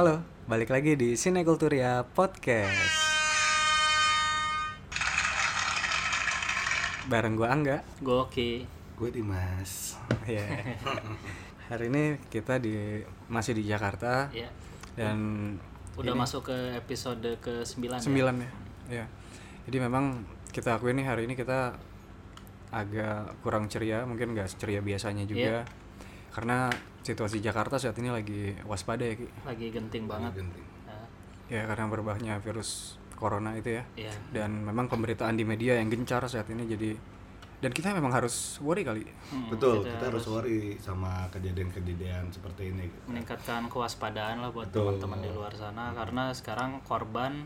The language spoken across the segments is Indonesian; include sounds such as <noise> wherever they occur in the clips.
Halo, balik lagi di Sinekulturia Podcast. Bareng gua Angga. Goki. Gue Dimas. Ya. <laughs> Hari ini kita di masih di Jakarta Ya. dan Udah ini masuk ke episode ke-9 sembilan ya. Ya. Jadi memang kita akui nih hari ini kita agak kurang ceria, mungkin nggak ceria biasanya juga. Karena situasi Jakarta saat ini lagi waspada ya, Ki. Lagi genting banget. Genting. Nah, Ya karena berbahaya virus corona itu ya. Iya. Dan memang pemberitaan di media yang gencar saat ini jadi dan kita memang harus worry kali. hmm, Betul, kita, harus worry sama kejadian-kejadian seperti ini. gitu. meningkatkan kewaspadaan lah buat teman-teman di luar sana karena sekarang korban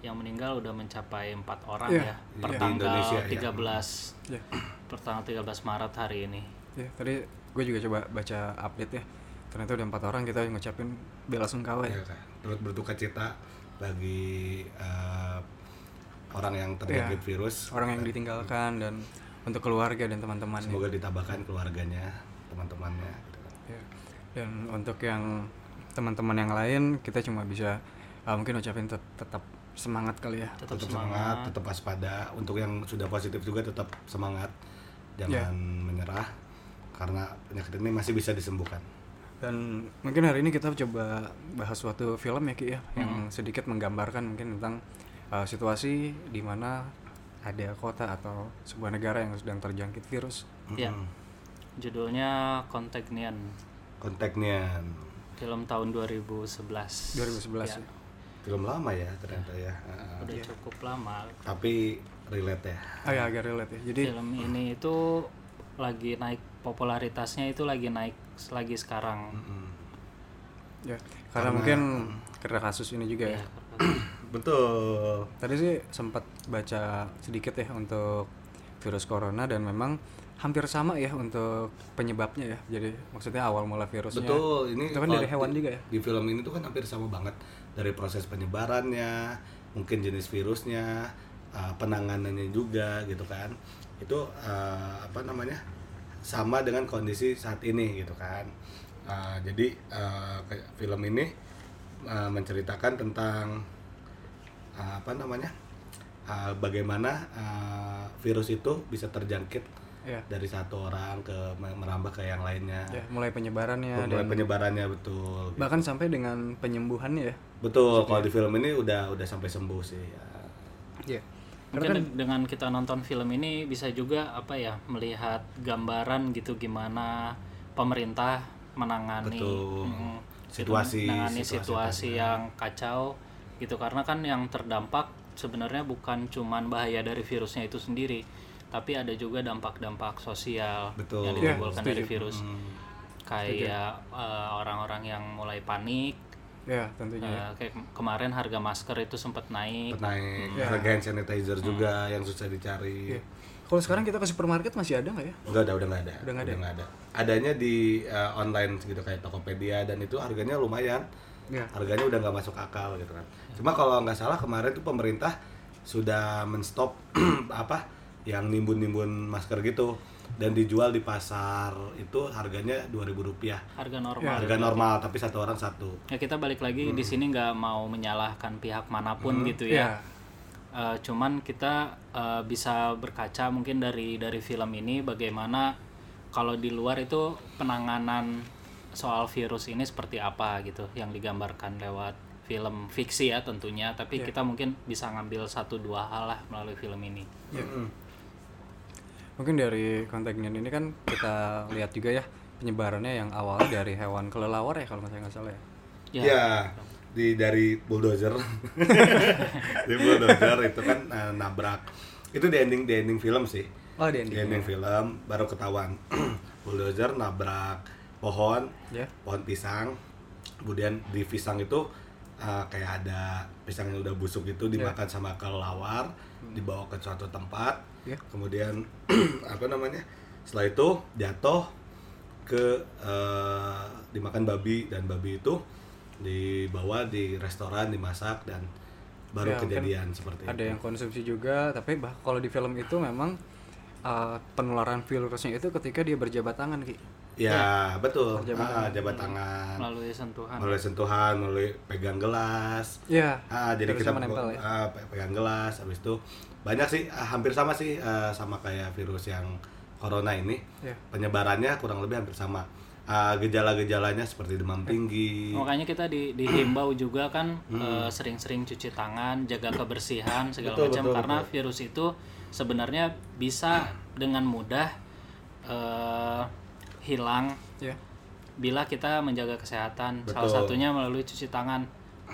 yang meninggal udah mencapai empat orang Iya, ya per iya. Di tanggal Indonesia, ya. 13 Ya. per tanggal 13 Maret hari ini. Ya, tadi gue juga coba baca update ya. Ternyata udah empat orang kita ngucapin bela sungkawa ya. Ya? Terus berduka cita bagi eh, orang yang terjangkit Iya. virus. Orang yang ditinggalkan dan untuk keluarga dan teman-temannya. Semoga ditabahkan keluarganya, teman-temannya. gitu kan. Ya. Dan untuk yang teman-teman yang lain kita cuma bisa uh, mungkin ucapin tet- tetap semangat kali ya. Tetap, Tetap semangat. semangat, tetap waspada. Untuk yang sudah positif juga tetap semangat, Ya. jangan menyerah karena penyakit ini masih bisa disembuhkan. Dan mungkin hari ini kita coba bahas suatu film ya Ki ya yang sedikit menggambarkan mungkin tentang uh, situasi di mana ada kota atau sebuah negara yang sedang terjangkit virus. Ya. Mm-mm. Judulnya Contagion. Kontaknya Film tahun 2011. 2011 Ya, ya. film lama ya ternyata ya. Ah, Udah cukup lama. tapi relate ya. Ah ya agak relate ya. Jadi film ini itu lagi naik popularitasnya itu lagi naik lagi sekarang Mm-mm. ya karena, mungkin <clears throat> karena kasus ini juga ya. ya, <clears throat> Betul. Tadi sih sempat baca sedikit ya untuk virus corona dan memang hampir sama ya untuk penyebabnya ya. Jadi maksudnya awal mula virusnya. Betul, ini itu kan dari hewan di- juga ya. Di film ini tuh kan hampir sama banget dari proses penyebarannya, mungkin jenis virusnya, uh, penanganannya juga gitu kan. Itu uh, apa namanya? sama dengan kondisi saat ini gitu kan. Uh, jadi uh, film ini uh, menceritakan tentang uh, apa namanya? uh, bagaimana uh, virus itu bisa terjangkit Ya. dari satu orang ke merambah ke yang lainnya. Ya, mulai penyebarannya Mulai dan penyebarannya betul. bahkan sampai dengan penyembuhannya ya. Betul, kalau di film ini udah udah sampai sembuh sih ya. Mungkin de- dengan kita nonton film ini bisa juga apa ya melihat gambaran gitu gimana pemerintah menangani Betul. mm, Situasi- menangani situasi situasi, yang kacau gitu karena kan yang terdampak sebenarnya bukan cuman bahaya dari virusnya itu sendiri tapi ada juga dampak-dampak sosial Betul. yang Ya, ditimbulkan dari setuju. virus kayak eh, orang-orang yang mulai panik Ya, tentunya. ya. Eh, kayak kem- kemarin harga masker itu sempat naik Naik Ya. harga hand sanitizer juga yang susah dicari. Iya. Kalau sekarang kita ke supermarket masih ada nggak ya? Enggak ada, udah nggak ada. Udah nggak ada. ada. Adanya di uh, online gitu kayak Tokopedia dan itu harganya lumayan. Ya. Harganya udah nggak masuk akal gitu kan. Cuma kalau nggak salah kemarin tuh pemerintah sudah menstop <clears throat> apa yang nimbun-nimbun masker gitu dan dijual di pasar itu harganya 2000 rupiah. Harga normal. Harga normal tapi satu orang satu. Ya kita balik lagi Hmm. di sini nggak mau menyalahkan pihak mana pun gitu ya. Eh, cuman kita eh, bisa berkaca mungkin dari dari film ini bagaimana kalau di luar itu penanganan soal virus ini seperti apa gitu yang digambarkan lewat film fiksi ya tentunya tapi kita mungkin bisa ngambil satu dua hal lah melalui film ini. Ya. Mungkin dari kontaknya ini kan kita lihat juga ya penyebarannya yang awalnya dari hewan kelelawar ya kalau nggak saya nggak salah ya. ya, ya di dari bulldozer. <laughs> Di bulldozer itu kan eh, nabrak. Itu di ending di ending film sih. Oh, di di ending. ending film baru ketahuan. <clears throat> Bulldozer nabrak pohon Ya. pohon pisang. Kemudian di pisang itu eh, kayak ada pisang yang udah busuk itu dimakan sama kelelawar dibawa ke suatu tempat Ya. kemudian <clears throat> apa namanya setelah itu jatuh ke eh, dimakan babi dan babi itu dibawa di restoran dimasak dan baru Ya, kejadian seperti Ada itu yang konsumsi juga, tapi bah kalau di film itu memang uh, penularan virusnya itu ketika dia berjabat tangan ki. Ya, betul. Jabat Ah, jabat tangan. melalui sentuhan Melalui sentuhan, melalui pegang gelas. Iya. Ah, jadi kita menempel ya. ah, pe- pegang gelas habis itu banyak sih ah, hampir sama sih ah, sama kayak virus yang corona ini. Iya. Penyebarannya kurang lebih hampir sama. Ah, gejala-gejalanya seperti demam tinggi. makanya kita di, dihimbau <clears throat> juga kan eh, sering-sering cuci tangan jaga kebersihan segala Betul, macam betul, karena virus itu sebenarnya bisa dengan mudah eh, hilang Iya. bila kita menjaga kesehatan salah Betul. satunya melalui cuci tangan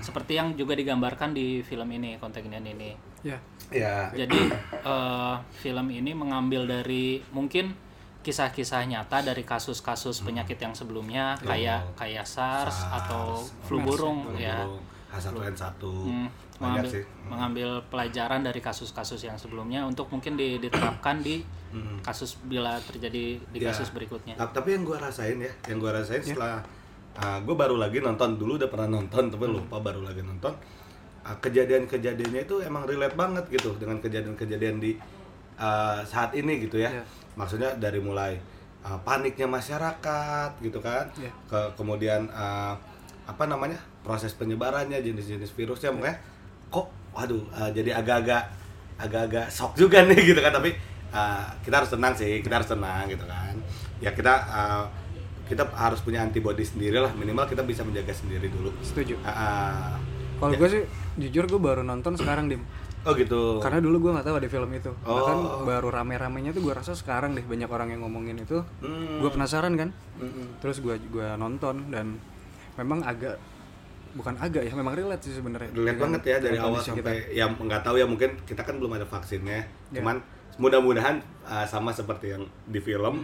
seperti yang juga digambarkan di film ini kontingen ini Iya. Ya. jadi <clears throat> eh, film ini mengambil dari mungkin kisah-kisah nyata dari kasus-kasus penyakit yang sebelumnya kayak kayak SARS, SARS, atau flu burung ya H1N1. Hmm, mengambil sih. mengambil pelajaran dari kasus-kasus yang sebelumnya untuk mungkin di- diterapkan di Hmm. kasus bila terjadi di Ya. kasus berikutnya Ta- Tapi yang gua rasain ya, yang gua rasain setelah ah, gua baru lagi nonton dulu udah pernah nonton tapi lupa baru lagi nonton. Ah, kejadian-kejadiannya itu emang relate banget gitu dengan kejadian-kejadian di ah, saat ini gitu ya. Iya. Maksudnya dari mulai ah, paniknya masyarakat gitu kan, Iya. ke kemudian ah, apa namanya proses penyebarannya jenis-jenis virusnya makanya kok waduh ah, jadi agak-agak agak-agak shock juga <laughs> nih gitu kan tapi ah, kita harus tenang sih kita harus tenang gitu kan ya kita ah, kita harus punya antibody sendiri lah minimal kita bisa menjaga sendiri dulu Setuju. Ah, ah. Kalau gue sih jujur gue baru nonton sekarang dim. oh gitu Karena dulu gue nggak tahu ada film itu. Bahkan Oh. baru rame-ramenya tuh gue rasa sekarang deh banyak orang yang ngomongin itu. Hmm. Gue penasaran kan. Mm-mm. Terus gue gua nonton dan memang agak bukan agak ya memang relate sih sebenarnya. Relate banget ya dari awal sampai ya nggak tahu ya mungkin kita kan belum ada vaksinnya Ya. cuman mudah-mudahan uh, sama seperti yang di film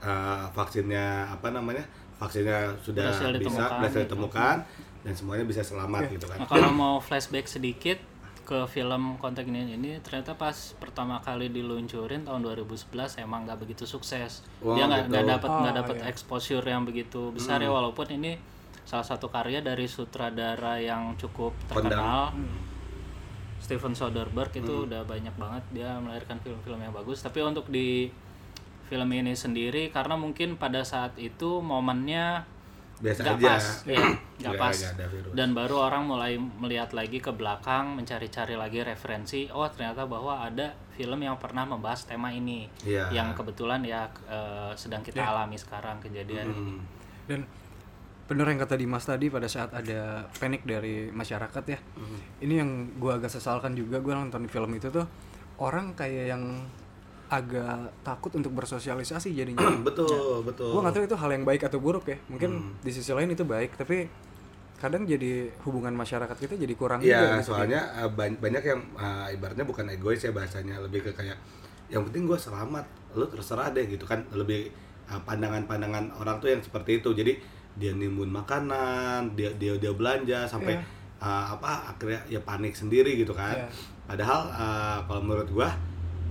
uh, vaksinnya apa namanya vaksinnya sudah Berhasil bisa ditemukan berhasil gitu. ditemukan dan semuanya bisa selamat gitu kan. Nah, kalau mau flashback sedikit ke film kontingen ini ternyata pas pertama kali diluncurin tahun 2011 emang nggak begitu sukses. Wah, dia nggak gitu. nggak dapat nggak Oh, dapat iya. exposure yang begitu besar ya walaupun ini salah satu karya dari sutradara yang cukup terkenal. Steven Soderbergh itu udah banyak banget dia melahirkan film-film yang bagus. Tapi untuk di film ini sendiri karena mungkin pada saat itu momennya biasa nggak aja pas ya nggak <clears throat> Nggak- pas virus. dan baru orang mulai melihat lagi ke belakang mencari-cari lagi referensi oh ternyata bahwa ada film yang pernah membahas tema ini Iya. yang kebetulan ya eh, sedang kita alami sekarang kejadian ini Hmm. Dan bener yang kata Dimas tadi pada saat ada panik dari masyarakat ya. Ini yang gua agak sesalkan juga gua nonton film itu tuh orang kayak yang agak takut untuk bersosialisasi jadinya. <clears throat> betul betul Gua nggak tahu itu hal yang baik atau buruk ya. Mungkin di sisi lain itu baik, tapi kadang jadi hubungan masyarakat kita jadi kurang Iya, juga soalnya uh, ban- banyak yang uh, ibaratnya bukan egois ya bahasanya, lebih ke kayak yang penting gue selamat, lu terserah deh gitu kan, lebih uh, pandangan-pandangan orang tuh yang seperti itu. Jadi dia nimbun makanan, dia dia dia belanja sampai Iya. uh, apa akhirnya ya panik sendiri gitu kan. Iya. Padahal uh, kalau menurut gua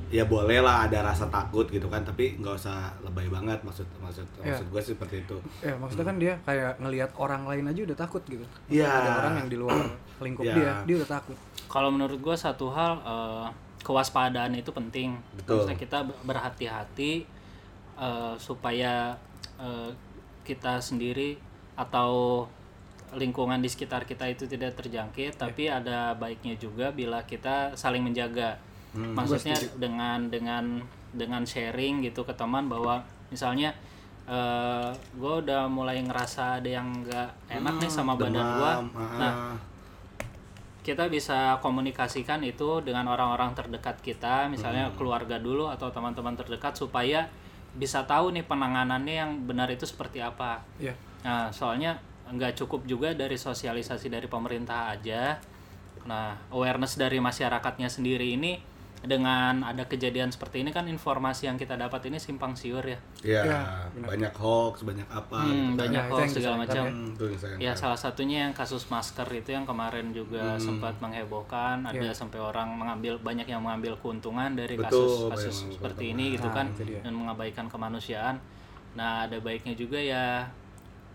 ya boleh lah ada rasa takut gitu kan, tapi nggak usah lebay banget maksud maksud Iya. maksud gua sih seperti itu. Ya maksudnya kan dia kayak ngelihat orang lain aja udah takut gitu. Iya. Ada orang yang di luar <clears throat> lingkup Iya. dia, dia udah takut. kalau menurut gue satu hal eh, kewaspadaan itu penting Betul. Maksudnya kita berhati-hati eh, supaya eh, kita sendiri atau lingkungan di sekitar kita itu tidak terjangkit tapi ada baiknya juga bila kita saling menjaga maksudnya dengan dengan dengan sharing gitu ke teman bahwa misalnya eh gue udah mulai ngerasa ada yang nggak enak nih sama badan gue Demam, ah, nah kita bisa komunikasikan itu dengan orang-orang terdekat kita, misalnya keluarga dulu atau teman-teman terdekat supaya bisa tahu nih penanganannya yang benar itu seperti apa. Iya. Nah, soalnya nggak cukup juga dari sosialisasi dari pemerintah aja. Nah, awareness dari masyarakatnya sendiri ini dengan ada kejadian seperti ini kan informasi yang kita dapat ini simpang siur ya. Ya, Ya, banyak hoax, banyak apa Hmm, gitu kan. banyak Nah, itu hoax segala macam. Hmm, Ya salah satunya yang kasus masker itu yang kemarin juga Hmm. sempat menghebohkan, ada Iya. sampai orang mengambil banyak yang mengambil keuntungan dari Betul, kasus banyak kasus mengambil seperti ini gitu Nah, kan itu dia. dan mengabaikan kemanusiaan. Nah, ada baiknya juga ya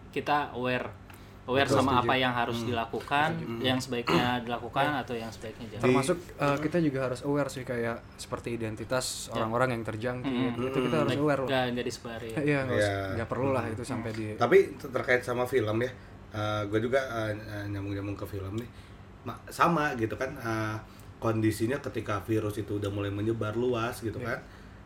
kita aware aware sama apa yang harus dilakukan yang sebaiknya dilakukan atau yang sebaiknya jangan. Termasuk uh, kita juga harus aware sih kayak seperti identitas orang-orang yang terjangkit itu kita harus aware loh. nggak disebarin. <laughs> Iya nggak Iya. nggak perlu lah itu sampai di Tapi ter- terkait sama film ya, gue juga eh, eh, nyambung-nyambung ke film nih, Ma- sama gitu kan eh, kondisinya ketika virus itu udah mulai menyebar luas gitu kan,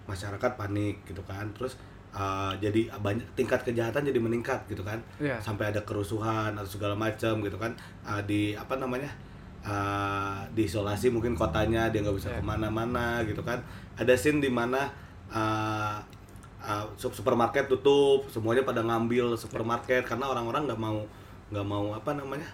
masyarakat panik gitu kan, terus eh, jadi banyak tingkat kejahatan jadi meningkat gitu kan, Iya. sampai ada kerusuhan atau segala macam gitu kan, Eh, di apa namanya? eh, diisolasi mungkin kotanya dia nggak bisa Iya. ke mana-mana gitu kan ada scene di mana uh, sup- supermarket tutup semuanya pada ngambil supermarket karena orang-orang nggak mau nggak mau apa namanya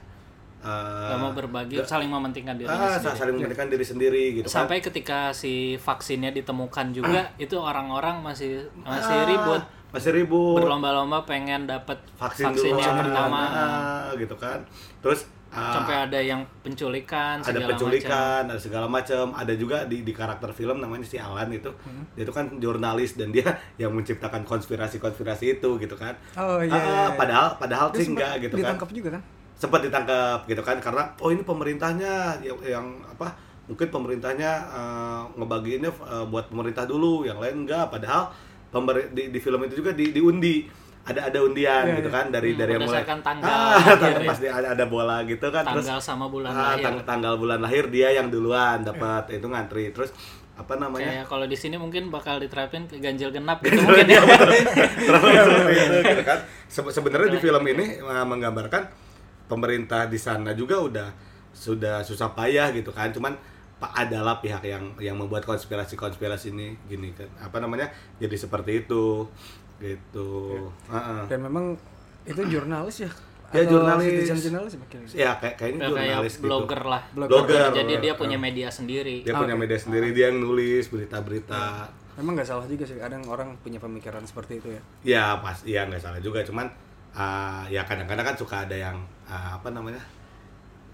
uh, nggak mau berbagi saling mementingkan diri ah, sendiri. saling mementingkan diri sendiri gitu kan. Sampai ketika si vaksinnya ditemukan juga itu orang-orang masih masih Ah, ribut. masih ribut. Berlomba-lomba pengen dapat vaksin, vaksin, yang pertama. Ah, gitu kan. Terus ah, sampai ada yang penculikan ada penculikan, ada segala macam, ada juga di di karakter film namanya si Alan itu, Hmm. dia itu kan jurnalis dan dia <laughs> yang menciptakan konspirasi-konspirasi itu gitu kan. Oh, iya, Ah, iya, iya. padahal padahal Dia sih enggak gitu kan. ditangkap juga kan sempat ditangkap gitu kan. Karena oh ini pemerintahnya yang, yang apa mungkin pemerintahnya eh, ngebagiinnya eh, buat pemerintah dulu yang lain enggak. Padahal pemberi, di, di film itu juga di, diundi. Ada ada undian Iya, gitu iya. kan dari Hmm, dari yang mulai tanggal ah, <laughs> lahir tanggal ya. pasti ada ada bola gitu kan. Terus tanggal sama bulan ah, lahir. tang- tanggal bulan lahir dia yang duluan dapat itu ngantri. Terus apa namanya? Kayak kalau di sini mungkin bakal diterapin ke ganjil genap gitu mungkin ya. seperti <laughs> itu, <laughs> gitu kan. Se- sebenarnya di film ini uh, menggambarkan pemerintah di sana juga udah sudah susah payah gitu kan. Cuman pak adalah pihak yang yang membuat konspirasi-konspirasi ini gini kan. Apa namanya? Jadi seperti itu. Gitu. Heeh. dan memang itu jurnalis ya? <clears throat> Ya, Atau jurnalis. citizen jurnalis makin ya kayak kayaknya kayak jurnalis gitu. blogger lah. Blogger. jadi dia Ah. punya media sendiri. Dia Ah, punya oke. media sendiri dia yang nulis berita-berita. Memang nggak salah juga sih kadang orang punya pemikiran seperti itu ya. Ya pas ya nggak salah juga. Cuman uh, ya kadang-kadang kan suka ada yang uh, apa namanya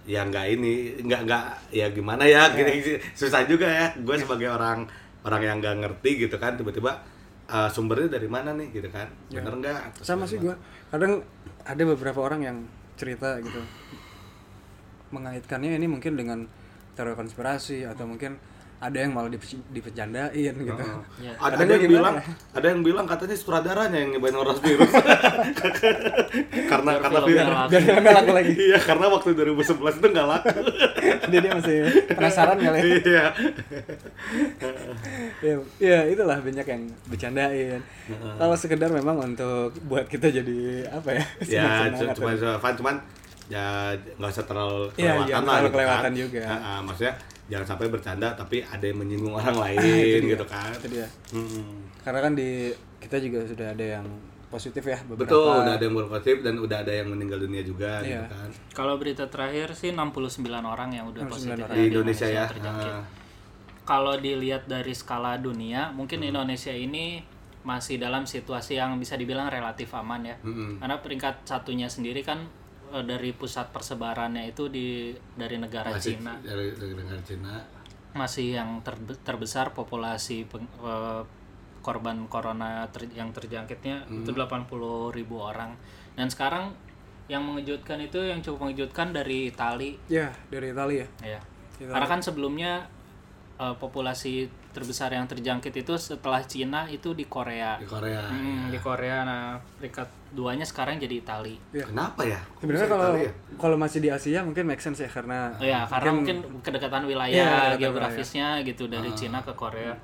ya nggak ini nggak nggak ya gimana ya gini susah juga ya. Gue sebagai orang orang yang nggak ngerti gitu kan tiba-tiba uh, sumbernya dari mana nih gitu kan. Ya. bener nggak? Sama sih gue kadang ada beberapa orang yang cerita gitu. Mengaitkannya ini mungkin dengan teori konspirasi atau mungkin ada yang malah dipe- dipecandain gitu. Ya. ada, Kadang ada yang gimana bilang ya? ada yang bilang katanya sutradaranya yang nyebain orang <laughs> virus. Karena Biar karena filmnya laku. biar nggak laku lagi. <laughs> Iya karena waktu 2011 itu nggak laku. <laughs> Dia dia masih penasaran kali ya. Iya. Ya, ya itulah banyak yang bercandain. Kalau sekedar memang untuk buat kita jadi apa ya ya cuma cuman ya nggak usah terlalu Iya, kelewatan jangan lah terlalu gitu kelewatan kan. juga. Ah, ah, maksudnya jangan sampai bercanda tapi ada yang menyinggung orang lain Ah, itu dia. gitu kan itu dia Mm-mm. karena kan di kita juga sudah ada yang positif ya beberapa betul udah ada yang berpositif dan udah ada yang meninggal dunia juga gitu Iya. kan kalau berita terakhir sih 69 orang yang udah 69 positif orang. di Indonesia ya terjangkit. Ah. kalau dilihat dari skala dunia mungkin Hmm. Indonesia ini masih dalam situasi yang bisa dibilang relatif aman ya Mm-mm. karena peringkat satunya sendiri kan dari pusat persebarannya itu di dari negara masih Cina. dari, dari negara Cina. Masih yang terbe- terbesar populasi peng- eh, korban corona ter- yang terjangkitnya itu 80 ribu orang. Dan sekarang yang mengejutkan itu yang cukup mengejutkan dari Itali. Ya dari Italia ya. Ya Itali. karena kan sebelumnya eh, populasi terbesar yang terjangkit itu setelah Cina itu di Korea di Korea Hmm, di Korea nah peringkat duanya sekarang jadi Itali Iya. kenapa ya sebenarnya kalau Italia ya? kalau masih di Asia mungkin make sense ya karena Oh ya, karena mungkin kedekatan wilayah Iya, kedekatan geografisnya gitu dari Ah. Cina ke Korea.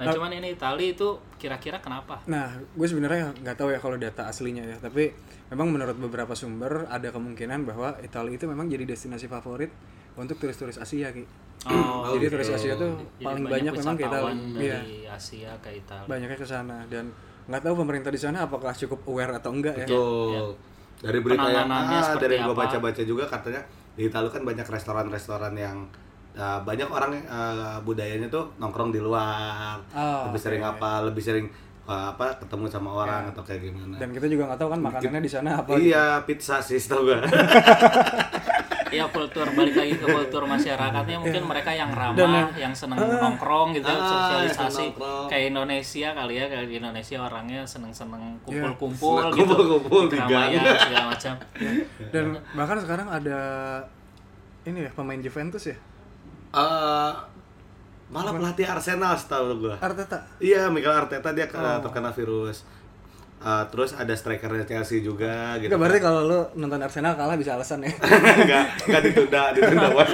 Nah, cuman ini Itali itu kira-kira kenapa? Nah, gue sebenarnya nggak tahu ya kalau data aslinya ya, tapi memang menurut beberapa sumber ada kemungkinan bahwa Italia itu memang jadi destinasi favorit untuk turis-turis Asia, Ki. Oh, jadi gitu. turis Asia tuh jadi paling banyak, memang ke wisatawan Italia. dari Iya, Asia ke Italia. banyaknya ke sana dan nggak tahu pemerintah di sana apakah cukup aware atau enggak ya. Betul. Dari berita yang ah, dari yang gue baca-baca juga katanya di Italia kan banyak restoran-restoran yang ah, banyak orang ah, budayanya tuh nongkrong di luar. Oh, lebih sering oke. apa? Lebih sering ah, apa ketemu sama orang atau kayak gimana. Dan kita juga nggak tahu kan makanannya di sana apa. iya, pizza sih tau gue. <laughs> ya kultur balik lagi ke kultur masyarakatnya mungkin mereka yang ramah yang seneng nongkrong gitu Ah, sosialisasi nongkrong. kayak Indonesia kali ya kayak di Indonesia orangnya seneng-seneng Iya. kumpul-kumpul Seneng gitu kumpul-kumpul di keramaian gang. segala macam Dan bahkan sekarang ada ini ya pemain Juventus ya. Eh, malah pelatih Arsenal setahu gua. Arteta. Iya, Mikel Arteta dia Oh. terkena virus. Eh, terus ada strikernya Chelsea juga gitu. Enggak berarti kalau lu nonton Arsenal kalah bisa alasan ya. <laughs> enggak, enggak ditunda, ditunda <laughs> bos.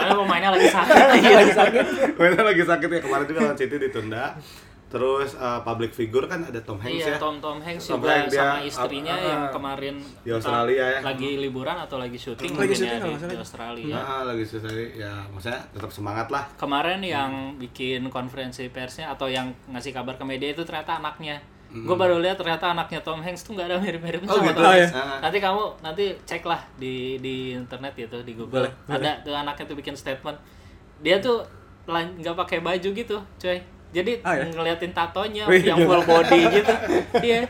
karena pemainnya lagi sakit gitu. <laughs> Lagi sakit. Mainnya lagi sakit ya kemarin juga lawan City ditunda. Terus eh, public figure kan ada Tom Hanks Iya, ya. Tom Tom Hanks Tom juga Hanks dia, sama istrinya ah, ah, yang ah. kemarin Di Australia ya. lagi liburan atau lagi syuting Lagi syuting ya kalau di, di Australia. Nah, lagi susah ya maksudnya tetap semangat lah. Kemarin yang bikin konferensi persnya atau yang ngasih kabar ke media itu ternyata anaknya. Gue baru lihat ternyata anaknya Tom Hanks tuh nggak ada mirip-miripnya Oh, sama gitu? Tom Oh, Hanks. iya. Ah. Nanti kamu nanti cek lah di di internet gitu di Google. Boleh, Ada tuh anaknya tuh bikin statement. Dia tuh nggak pakai baju gitu, coy. Jadi Ah, ya? ngeliatin tatonya Wih, yang gila. full body <laughs> gitu. Iya.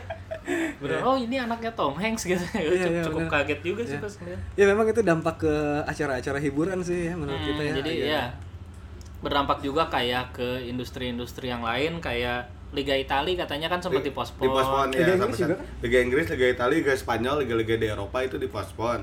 Bener, oh ini anaknya Tom Hanks gitu. Iya, <laughs> iya, cukup bener. kaget juga sih Iya. pas ngeliat. Ya memang itu dampak ke acara-acara hiburan sih ya menurut Hmm, kita ya. Jadi Agak- ya berdampak juga kayak ke industri-industri yang lain kayak Liga Italia katanya kan sempat dipospon. Dipospon ya, Liga sama Inggris kan. juga? Liga Inggris, Liga Italia, Liga Spanyol, Liga-liga di Eropa itu dipospon.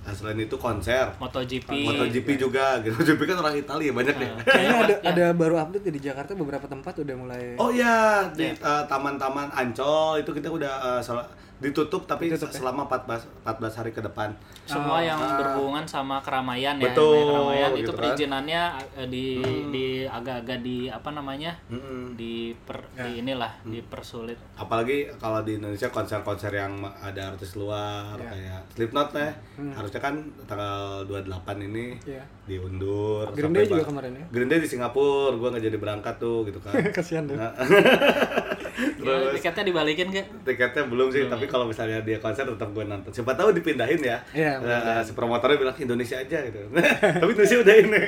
Nah, selain itu konser. MotoGP. MotoGP juga, gitu. <laughs> MotoGP kan orang Italia banyak deh. Nah, <laughs> Kayaknya ada ya. ada baru update ya di Jakarta beberapa tempat udah mulai Oh iya, di eh, taman-taman Ancol itu kita udah eh, sel- ditutup tapi Ditutup ya? selama 14 14 hari ke depan. semua yang berhubungan sama keramaian ya. Betul, keramaian itu gitu kan. perizinannya eh, di di agak-agak di apa namanya? Mm-mm. di per, Ya. di inilah Hmm. dipersulit. Apalagi kalau di Indonesia konser-konser yang ada artis luar Ya. kayak Slipknot ya. Harusnya kan tanggal 28 ini Iya. diundur. Green sampai Day juga kemarin ya. Green Day di Singapura, gua nggak jadi berangkat tuh gitu kan. <laughs> Kasihan tuh. <laughs> <laughs> Nah, Ya, tiketnya dibalikin gak? tiketnya belum sih, tapi kalau misalnya dia konser tetap gue nonton. Siapa tahu dipindahin ya. Iya, Eh, si promotornya bilang Indonesia aja gitu. <laughs> tapi Indonesia udah ini.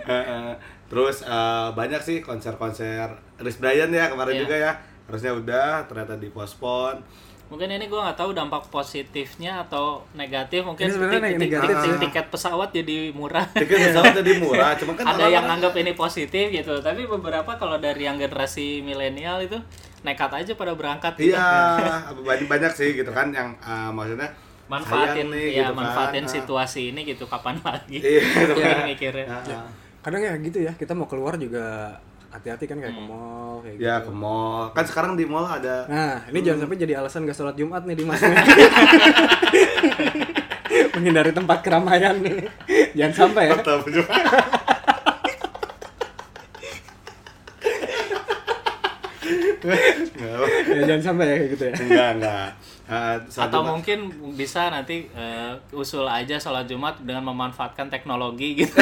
Heeh. <laughs> Terus eh, banyak sih konser-konser Chris Brian ya kemarin Iya. juga ya. Harusnya udah, ternyata dipospon. Mungkin ini gue nggak tahu dampak positifnya atau negatif. Mungkin Ini sebenarnya tik- tik- negatif tik- tiket pesawat jadi murah. Tiket pesawat jadi murah, cuma kan ada yang nganggap ini positif gitu tapi beberapa kalau dari yang generasi milenial itu nekat aja pada berangkat gitu. Iya, <laughs> banyak banyak sih gitu kan yang eh, maksudnya manfaatin nih, ya gitu kan. manfaatin Ah. situasi ini gitu kapan lagi Iya, <laughs> gitu ya, kan. mikirnya Ah, Kadang ya gitu ya, kita mau keluar juga hati-hati kan kayak ke mall kayak Ya gitu. ke mall. Kan sekarang di mall ada Nah, ini jangan sampai jadi alasan gak sholat Jumat nih di Mas. <laughs> Menghindari tempat keramaian nih. Jangan sampai ya. tetap juga. Nggak, ya jangan sampai ya kayak gitu ya. enggak, enggak. Eh, sholat atau Jumat- mungkin bisa nanti eh, usul aja sholat Jumat dengan memanfaatkan teknologi gitu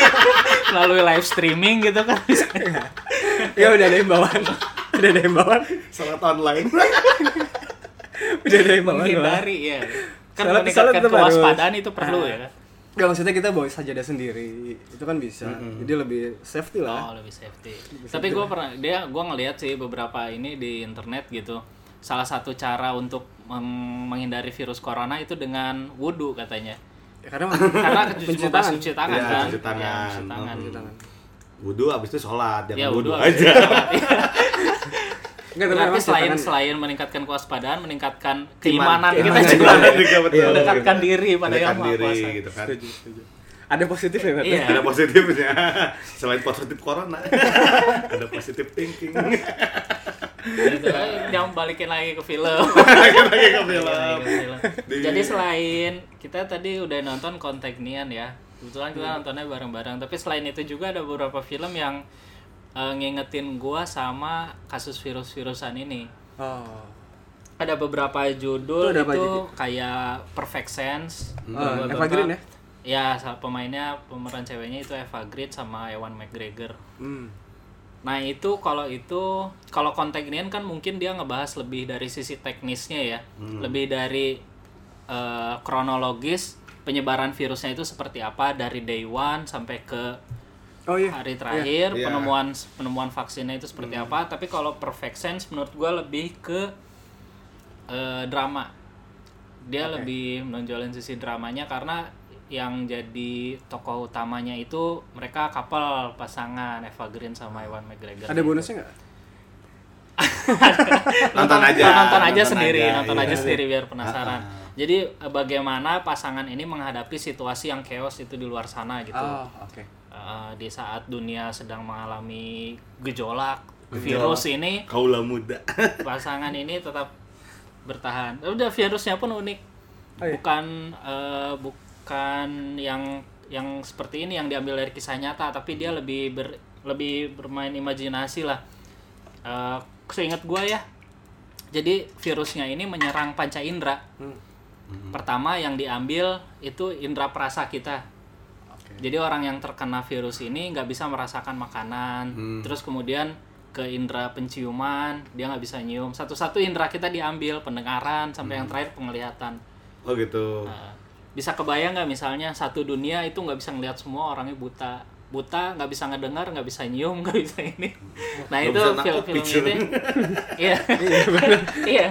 <laughs> melalui live streaming gitu kan bisa Ya udah ada himbauan. Udah ada himbauan. sholat online. Udah ada himbauan. Bang. menghindari ya kan Salat- meningkatkan salat tetap harus. kewaspadaan itu perlu Ah. ya kan Gak maksudnya kita bawa sajadah sendiri itu kan bisa jadi lebih safety lah Oh lebih safety. Tapi gue pernah dia gue ngelihat sih beberapa ini di internet gitu. Salah satu cara untuk meng- menghindari virus corona itu dengan wudhu katanya. ya, karena <laughs> Karena <laughs> cuci, tangan. cuci tangan Iya, kan. cuci tangan. Ya, cuci tangan. Hmm. Cuci tangan. Wudhu abis itu sholat, jangan Ya wudhu wudhu aja. <laughs> Enggak, tapi Berarti selain tangan- selain meningkatkan kewaspadaan, meningkatkan Iman. keimanan kita Keimanan juga. juga, betul. <laughs> Iya, Mendekatkan diri pada yang maha kuasa. gitu kan. Setuju, setuju. ada positif ya Iya. Ada positifnya. <laughs> Selain positif corona, <laughs> ada positif thinking. Gitu. Jangan balikin lagi ke film. Lagi ke film. Lagi ke film. Di- Jadi selain kita tadi udah nonton Konteknian ya, kebetulan kita nontonnya bareng-bareng. Tapi selain itu juga ada beberapa film yang eh, ngingetin gua sama kasus virus-virusan ini. oh Ada beberapa judul Itu itu, kayak Perfect Sense. Beberapa- Eva Green ya? Ya, pemainnya pemeran ceweknya itu Eva Green sama Ewan McGregor. hmm. Nah itu kalau itu kalau Contagion kan mungkin dia ngebahas lebih dari sisi teknisnya ya, lebih dari eh, kronologis penyebaran virusnya itu seperti apa dari day one sampai ke oh iya hari terakhir Iya. penemuan penemuan vaksinnya itu seperti apa. Tapi kalau Perfect Sense menurut gua lebih ke eh, drama. Dia lebih menonjolin sisi dramanya karena yang jadi tokoh utamanya itu mereka couple pasangan Eva Green sama Ewan McGregor. Ada bonusnya nggak? <laughs> Nonton aja. Nonton aja Nonton sendiri, aja, nonton iya. aja sendiri biar penasaran. Ah, ah. Jadi eh, bagaimana pasangan ini menghadapi situasi yang chaos itu di luar sana gitu. Oh, oke. Eh, di saat dunia sedang mengalami gejolak virus ini Kaula muda. <laughs> pasangan ini tetap bertahan. Udah virusnya pun unik. Oh, iya. Bukan eh, bukan yang yang seperti ini yang diambil dari kisah nyata, tapi dia lebih ber, lebih bermain imajinasi lah. Eh, seingat gua ya. Jadi virusnya ini menyerang panca indera. Hmm. Pertama yang diambil itu indera perasa kita. Jadi orang yang terkena virus ini nggak bisa merasakan makanan, Hmm. terus kemudian ke indera penciuman dia nggak bisa nyium. Satu-satu indera kita diambil, pendengaran sampai yang terakhir penglihatan. Oh gitu. Nah, bisa kebayang nggak misalnya satu dunia itu nggak bisa ngelihat semua orangnya buta, buta nggak bisa ngedengar, nggak bisa nyium, <laughs> nggak bisa ini. Nah Nggak itu film-film itu, <laughs> iya, iya.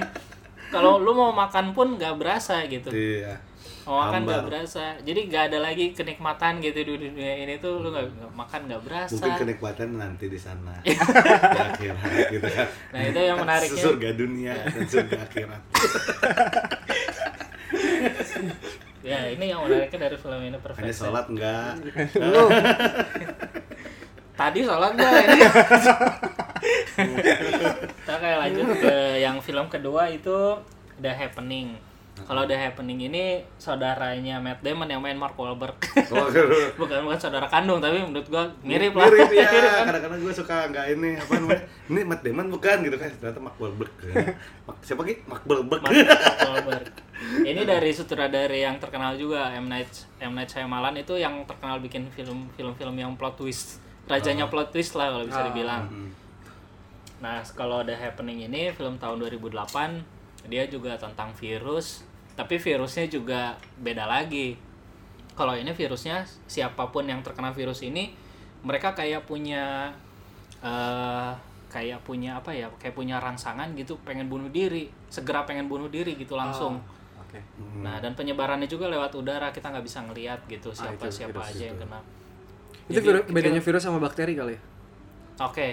Kalau lu mau makan pun nggak berasa gitu Iya. mau makan nggak berasa jadi nggak ada lagi kenikmatan gitu di dunia ini tuh lu nggak nggak makan nggak berasa Mungkin kenikmatan nanti di sana. <laughs> di akhirat gitu kan. Nah, itu yang menariknya. Surga dunia dan surga akhirat. <laughs> ya ini yang menariknya dari film ini Hanya perfect sholat enggak? <laughs> tadi sholat gak ini <laughs> kita kayak lanjut ke yang film kedua itu The Happening. Kalau The Happening ini saudaranya Matt Damon yang main Mark Wahlberg. <laughs> Bukan bukan saudara kandung tapi menurut gua mirip lah. Mirip ya <laughs> kadang-kadang gue suka nggak ini apa namanya? Ini Matt Damon bukan gitu kan. Ternyata Mark Wahlberg. Siapa lagi? Mark Wahlberg. Mark Wahlberg. Ini dari sutradara yang terkenal juga M. Night M. Night Shyamalan itu yang terkenal bikin film film-film yang plot twist. Rajanya plot twist lah kalau bisa Ah. dibilang. Hmm. Nah, kalau The Happening ini film tahun 2008, dia juga tentang virus, tapi virusnya juga beda lagi. Kalau ini virusnya siapa pun yang terkena virus ini, mereka kayak punya eh kayak punya apa ya? Kayak punya rangsangan gitu, pengen bunuh diri, segera pengen bunuh diri gitu langsung. Oh. Nah, dan penyebarannya juga lewat udara, kita nggak bisa ngelihat gitu Ah, siapa itu siapa aja itu. yang kena. Itu Jadi, virus, bedanya virus sama bakteri kali ya? Oke.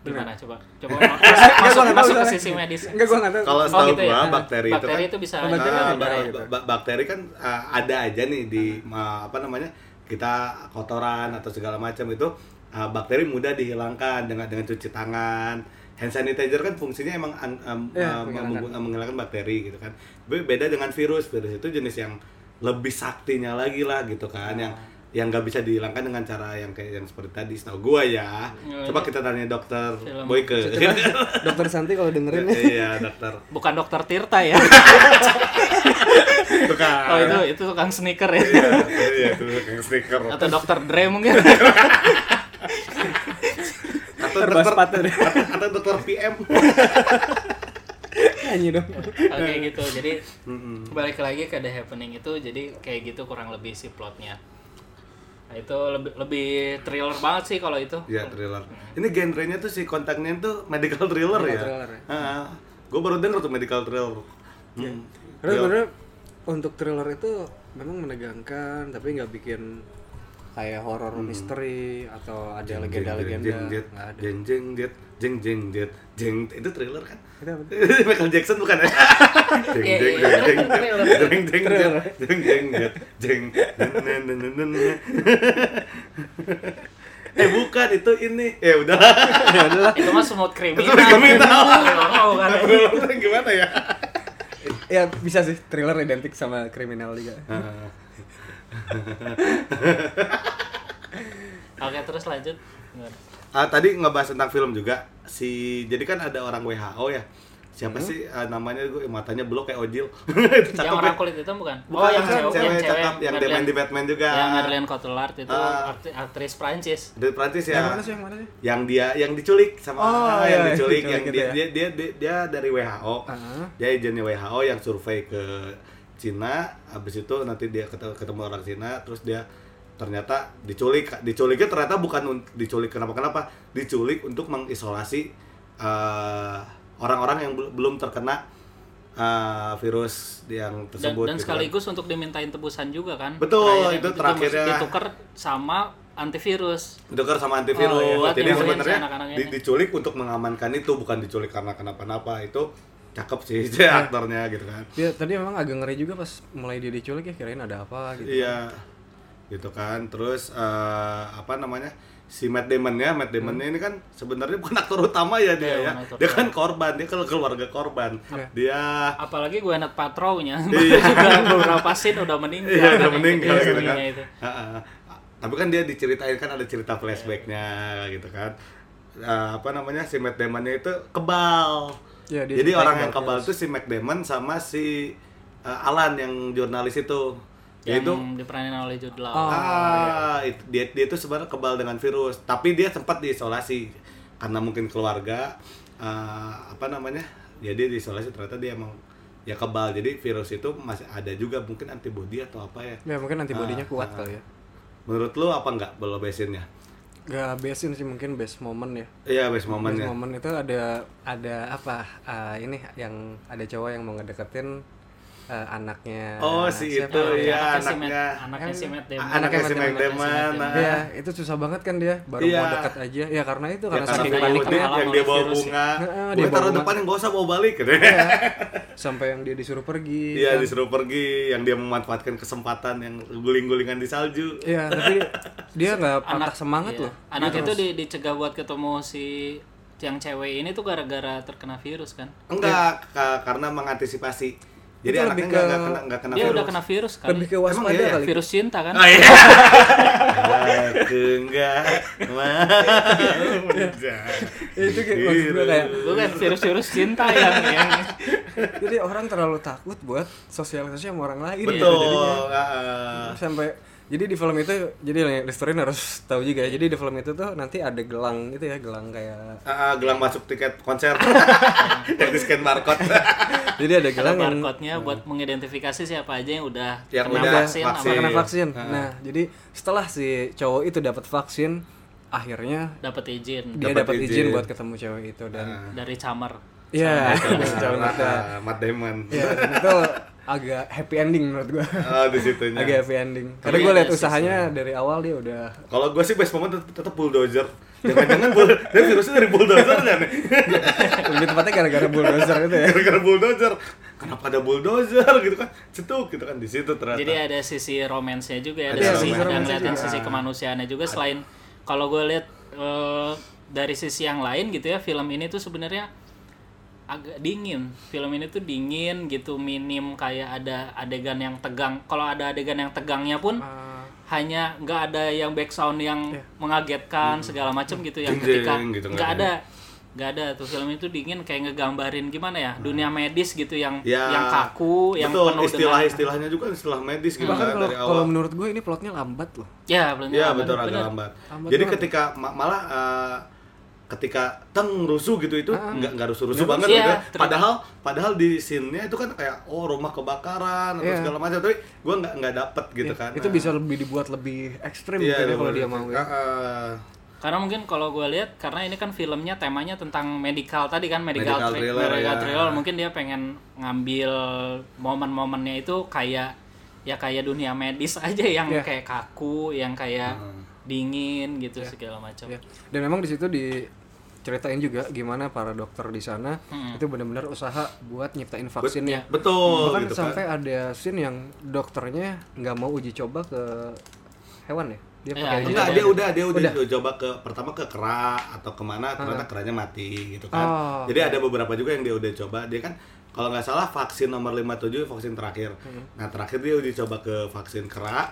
Gimana coba? Coba Enggak, masuk, gua masuk, nggak tahu masuk ke sisi medis. Enggak, gua nggak tahu. Kalau Oh, setahu gitu ya? gua Nah, bakteri, itu bakteri kan itu bisa Oh, bakteri Ah, ada ba- gitu. bakteri kan ah, ada aja nih di ah, apa namanya kita kotoran atau segala macam itu ah, bakteri mudah dihilangkan dengan dengan cuci tangan hand sanitizer kan fungsinya emang an- am- Iya, ah, menghilangkan. menghilangkan bakteri gitu kan Be- beda dengan virus virus itu jenis yang lebih saktinya lagi lah gitu kan yang yang nggak bisa dihilangkan dengan cara yang kayak yang seperti tadi setahu gua ya Ya, coba itu kita tanya dokter film. Boyke <laughs> Dokter Santi kalau dengerin iya dokter Bukan dokter Tirta ya. <laughs> bukan Oh itu itu tukang sneaker ya. iya iya itu yang stiker Atau dokter Dre mungkin. atau dokter deh. atau, atau dokter PM <laughs> Nyanyi dong. Oke gitu. Jadi balik lagi ke The Happening itu jadi kayak gitu kurang lebih si plotnya. Nah, itu lebih lebih thriller banget sih kalau itu. ya thriller. Ini genrenya tuh si kontaknya tuh medical thriller Medical ya thriller ya. gue baru denger tuh medical thriller. Hmm. Karena Iya. sebenarnya untuk thriller itu memang menegangkan tapi nggak bikin kayak horor misteri atau ada Jeng, legenda-legenda. jeng, jeng, jeng jeng jeng jeng jet jeng. Itu thriller kan? Apa? <laughs> Michael Jackson bukan ya? <laughs> Jeng Iya, jeng iya, jeng jeng jeng. jeng jet jeng jeng jet jeng nen, nen, nen. <laughs> eh bukan itu ini. Ya udah. Itu mah criminal. Oh, kan. Thriller gimana ya? Ya bisa sih. Thriller identik sama kriminal juga. Oke, terus lanjut. Ah, tadi ngebahas tentang film juga. Si jadi kan ada orang WHO ya. Siapa Hmm. sih ah, namanya gue matanya blok kayak Ojil. Itu <laughs> Yang orang ya. kulit itu bukan? Bukan, oh, yang cewek, cewek, yang cewek cakep yang di Batman juga. Yang Madeleine Cotillard itu arti- aktris Prancis. Dari Prancis Yang ya. mana sih yang mana sih? Yang dia yang diculik sama Oh, ah, iya, yang diculik diculik yang gitu dia, ya. dia, dia dia dia dari WHO. Ah. Dia agennya WHO yang survei ke Cina, habis itu nanti dia ketemu orang Cina, terus dia ternyata diculik. Diculiknya ternyata bukan diculik kenapa-kenapa, diculik untuk mengisolasi eh, orang-orang yang bel- belum terkena uh, virus yang dan, tersebut dan gitu kan. sekaligus untuk dimintain tebusan juga kan Betul, Terakhir itu terakhirnya. ditukar sama antivirus Ditukar sama antivirus. Oh, buat Jadi sebenarnya di- diculik untuk mengamankan itu, bukan diculik karena kenapa-napa. Itu cakep sih <laughs> si Iya. aktornya gitu kan. Ya tadi memang agak ngeri juga pas mulai dia diculik ya kirain ada apa gitu. Iya. Gitu kan. Terus eh, apa namanya? Si Matt Damon ya, Matt Damon ini kan sebenarnya bukan aktor utama ya dia Iya, ya. Dia kan korban, dia kalau keluarga korban. Iya. Dia apalagi gue net patrolnya Iya. <laughs> juga beberapa scene udah meninggal Iya, kan, udah meninggal itu, gitu kan. itu. Heeh. Tapi kan dia diceritain kan ada cerita flashbacknya gitu kan. Eh, apa namanya si Matt Damon-nya itu kebal. Dia Jadi orang yang kebal kebal itu si Matt Damon sama si eh, Alan yang jurnalis itu. Yang Yaitu diperanin oleh Jude Law Oh. ah it- dia dia itu sebenarnya kebal dengan virus, tapi dia sempat diisolasi karena mungkin keluarga eh, apa namanya? Ya dia diisolasi ternyata dia emang ya kebal. Jadi virus itu masih ada juga mungkin antibody atau apa ya. Ya mungkin antibodinya Ah, kuat ah. kali ya. Menurut lu apa enggak belum besinnya? Gak besin sih mungkin best moment ya. Iya, best Best momennya. moment itu ada ada apa? ah, ini yang ada cowok yang mau ngedeketin ah, anaknya. Oh, si siapa itu ya? ya anaknya anaknya. si Matt Damon Anaknya si Matt Damon. nah. Iya, itu susah banget kan dia baru Iya. mau dekat aja. Ya karena itu Ya, karena karena saking paniknya. yang dia bawa ya. bunga. Gue dia taruh depan yang gak usah bawa balik gitu. Iya. Sampai yang dia disuruh pergi. Iya, kan. disuruh pergi, yang dia memanfaatkan kesempatan yang guling-gulingan di salju. Iya, tapi dia nggak patah semangat iya. loh. anak Dia itu dicegah buat ketemu si yang cewek ini tuh gara-gara terkena virus kan Enggak, ka- karena mengantisipasi. Jadi Itu anaknya lebih enggak, ke- enggak kena, enggak kena dia virus. udah kena virus kan lebih ke waspada iya ya? kali. virus cinta kan Oh iya. Enggak itu kayak maksud gue kayak bukan virus-virus cinta yang yang jadi orang terlalu takut buat sosialisasi sama orang lain Betul. gitu jadinya. ah. sampai jadi di film itu jadi listerin harus tahu juga ya jadi di film itu tuh nanti ada gelang itu ya gelang kayak Ah, ah, gelang masuk tiket konser <laughs> yang di scan barcode. jadi ada ada gelang yang barcode-nya buat mengidentifikasi siapa aja yang udah Yang kena udah vaksin, vaksin. sama kena vaksin Ah. nah jadi setelah si cowok itu dapat vaksin akhirnya dapat izin dia Dapat izin. izin. buat ketemu cewek itu dan dari camar Iya, Ah, calon mata. ah, Matt Damon. Iya, agak happy ending menurut gua. Oh, di situnya. <laughs> agak happy ending. Karena Tapi gue ada lihat usahanya dari awal dia udah Kalau gue sih best moment tetap, tetap bulldozer. Jangan-jangan bull, dan virusnya dari bulldozer kan? <laughs> lebih tepatnya gara-gara bulldozer itu ya. Gara-gara bulldozer. Kenapa ada bulldozer gitu kan? Cetuk gitu kan di situ ternyata. jadi ada sisi romansnya juga ya Ada ada sisi dan ngeliatin juga. sisi kemanusiaannya juga selain kalau gue lihat eh, dari sisi yang lain gitu ya film ini tuh sebenarnya agak dingin. Film ini tuh dingin gitu minim kayak ada adegan yang tegang. Kalau ada adegan yang tegangnya pun Ah, hanya nggak ada yang background yang Iya. mengagetkan segala macam gitu yang ketika gitu, nggak ada. Nggak ada tuh. Film itu dingin kayak ngegambarin gimana ya dunia medis gitu yang Ya, yang kaku yang betul, penuh dengan istilah-istilahnya juga istilah medis gitu kan kalau dari kalau awal. menurut gue ini plotnya lambat loh. ya benar Iya benar, betul agak lambat. Lambat Jadi banget. ketika ma- malah eh, ketika teng rusuh gitu itu nggak nggak rusuh-rusuh Nggak banget rusuh. gitu. Iya, ya. Padahal padahal di scene-nya itu kan kayak oh rumah kebakaran atau Iya. segala macam tapi gua nggak nggak dapet gitu Iya, kan. Itu bisa lebih dibuat lebih ekstrim Iya, mungkin ya kalau dia mau ya. Ah, ah. karena mungkin kalau gue lihat karena ini kan filmnya temanya tentang medical tadi kan medical, Medical thriller, medical ya. thriller mungkin dia pengen ngambil momen-momennya itu kayak ya kayak dunia medis <laughs> aja yang Iya. kayak kaku yang kayak Hmm. dingin gitu segala macam Ya. Dan memang di situ diceritain juga gimana para dokter di sana Hmm. itu benar-benar usaha buat nyiptain vaksinnya. Betul Bahkan gitu sampai kan. ada scene yang dokternya nggak mau uji coba ke hewan ya. Dia Iya, pakai. Enggak, dia udah dia udah, Udah. coba ke pertama ke kera atau ke mana ternyata keranya mati gitu kan. Oh, Jadi ada beberapa juga yang dia udah coba. Dia kan kalau nggak salah vaksin nomor 57 vaksin terakhir. Nah, terakhir dia uji coba ke vaksin kera.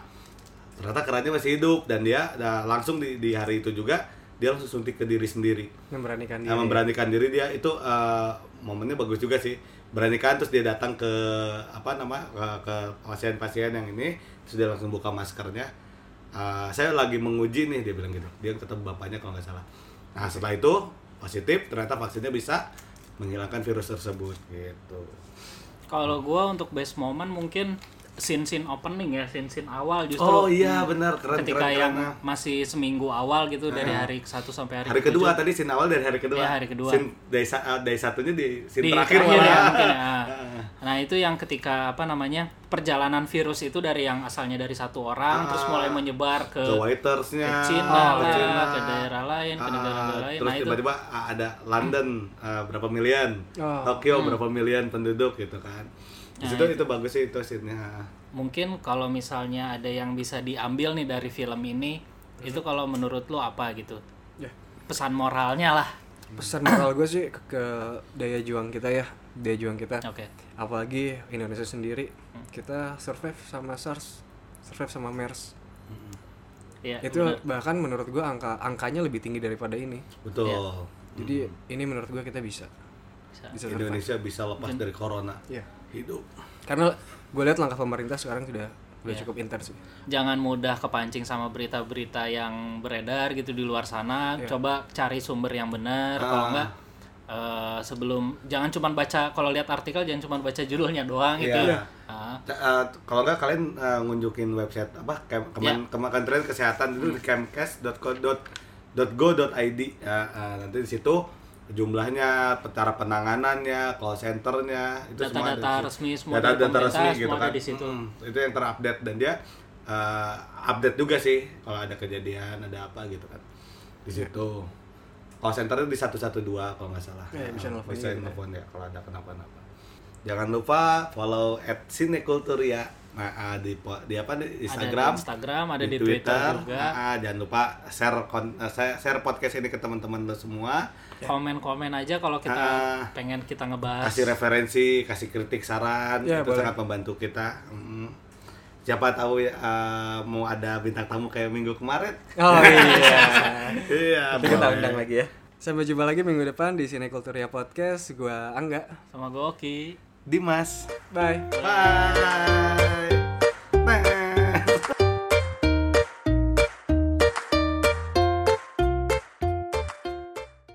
Ternyata keranya masih hidup dan dia nah, langsung di, di hari itu juga dia langsung suntik ke diri sendiri. memberanikan Nah, diri. memberanikan diri dia itu eh, momennya bagus juga sih. Beranikan terus dia datang ke apa nama ke, ke pasien-pasien yang ini terus dia langsung buka maskernya. Eh, saya lagi menguji nih dia bilang gitu. Dia tetap bapaknya kalau nggak salah. Nah setelah itu positif ternyata vaksinnya bisa menghilangkan virus tersebut gitu. kalau gue untuk best moment mungkin scene-scene opening ya, scene-scene awal justru. Oh iya benar keren ketika keren, yang keren. masih seminggu awal gitu dari hari ke satu sampai hari, hari ketujuh. kedua tadi scene awal dari hari kedua Iya, hari kedua. scene dari, sa- eh, dari satunya di scene di terakhir, terakhir, malah. ya <laughs> mungkin ya. Nah itu yang ketika apa namanya perjalanan virus itu dari yang asalnya dari satu orang terus mulai menyebar ke, ke waitersnya ke Cina, ke lah, Cina. ke daerah lain, ke Ah, negara-negara lain. terus Nah itu tiba-tiba ah, ada London ah, berapa miliar Oh. Tokyo Hmm. berapa miliar penduduk gitu kan Nah, situ itu bagus sih itu scene-nya mungkin kalau misalnya ada yang bisa diambil nih dari film ini itu kalau menurut lo apa gitu Ya. pesan moralnya lah Pesan moral gue sih ke, ke daya juang kita ya, daya juang kita. oke Apalagi Indonesia sendiri, kita survive sama SARS, survive sama MERS. ya itu bahkan menurut gue angka angkanya lebih tinggi daripada ini. betul Iya. Jadi ini menurut gue kita bisa. Bisa. Bisa survive. Indonesia bisa lepas dari corona Iya. Hidup Karena gue lihat langkah pemerintah sekarang sudah udah Iya. cukup intens sih. jangan mudah kepancing sama berita-berita yang beredar gitu di luar sana Iya. coba cari sumber yang benar Ah. kalau enggak eh, sebelum jangan cuma baca kalau lihat artikel jangan cuma baca judulnya doang gitu Iya. Ah, Ca- eh, kalau nggak kalian eh, ngunjukin website apa kem kemen Ya. Kementerian Kesehatan itu di kemkes.go.id ya eh, nanti di situ jumlahnya cara penanganannya call centernya itu semua ada Data-data di situ. resmi semua dari data-data resmi gitu semua kan. ada di situ. Mm, itu yang terupdate dan dia eh, update juga sih kalau ada kejadian ada apa gitu kan. Di situ. Call centernya di 112 kalau nggak salah. Iya, bisa nelfon bisa nelfon ya kalau ada kenapa-napa. Jangan lupa follow at Sinekulturia nah, ah, di, di apa di Instagram, ada di Instagram ada di, Twitter, juga Ah, ah, jangan lupa share kon- eh, share podcast ini ke teman-teman lo semua. komen-komen aja kalau kita Ah. pengen kita ngebahas Kasih referensi, kasih kritik, saran, Ya, itu boleh. sangat membantu kita. Mm. Siapa tahu eh, mau ada bintang tamu kayak minggu kemarin. Oh iya. <laughs> iya, Nanti kita undang lagi ya. Sampai jumpa lagi minggu depan di Sine Kulturia Podcast. Gua Angga. sama Goki Dimas. Bye. Bye.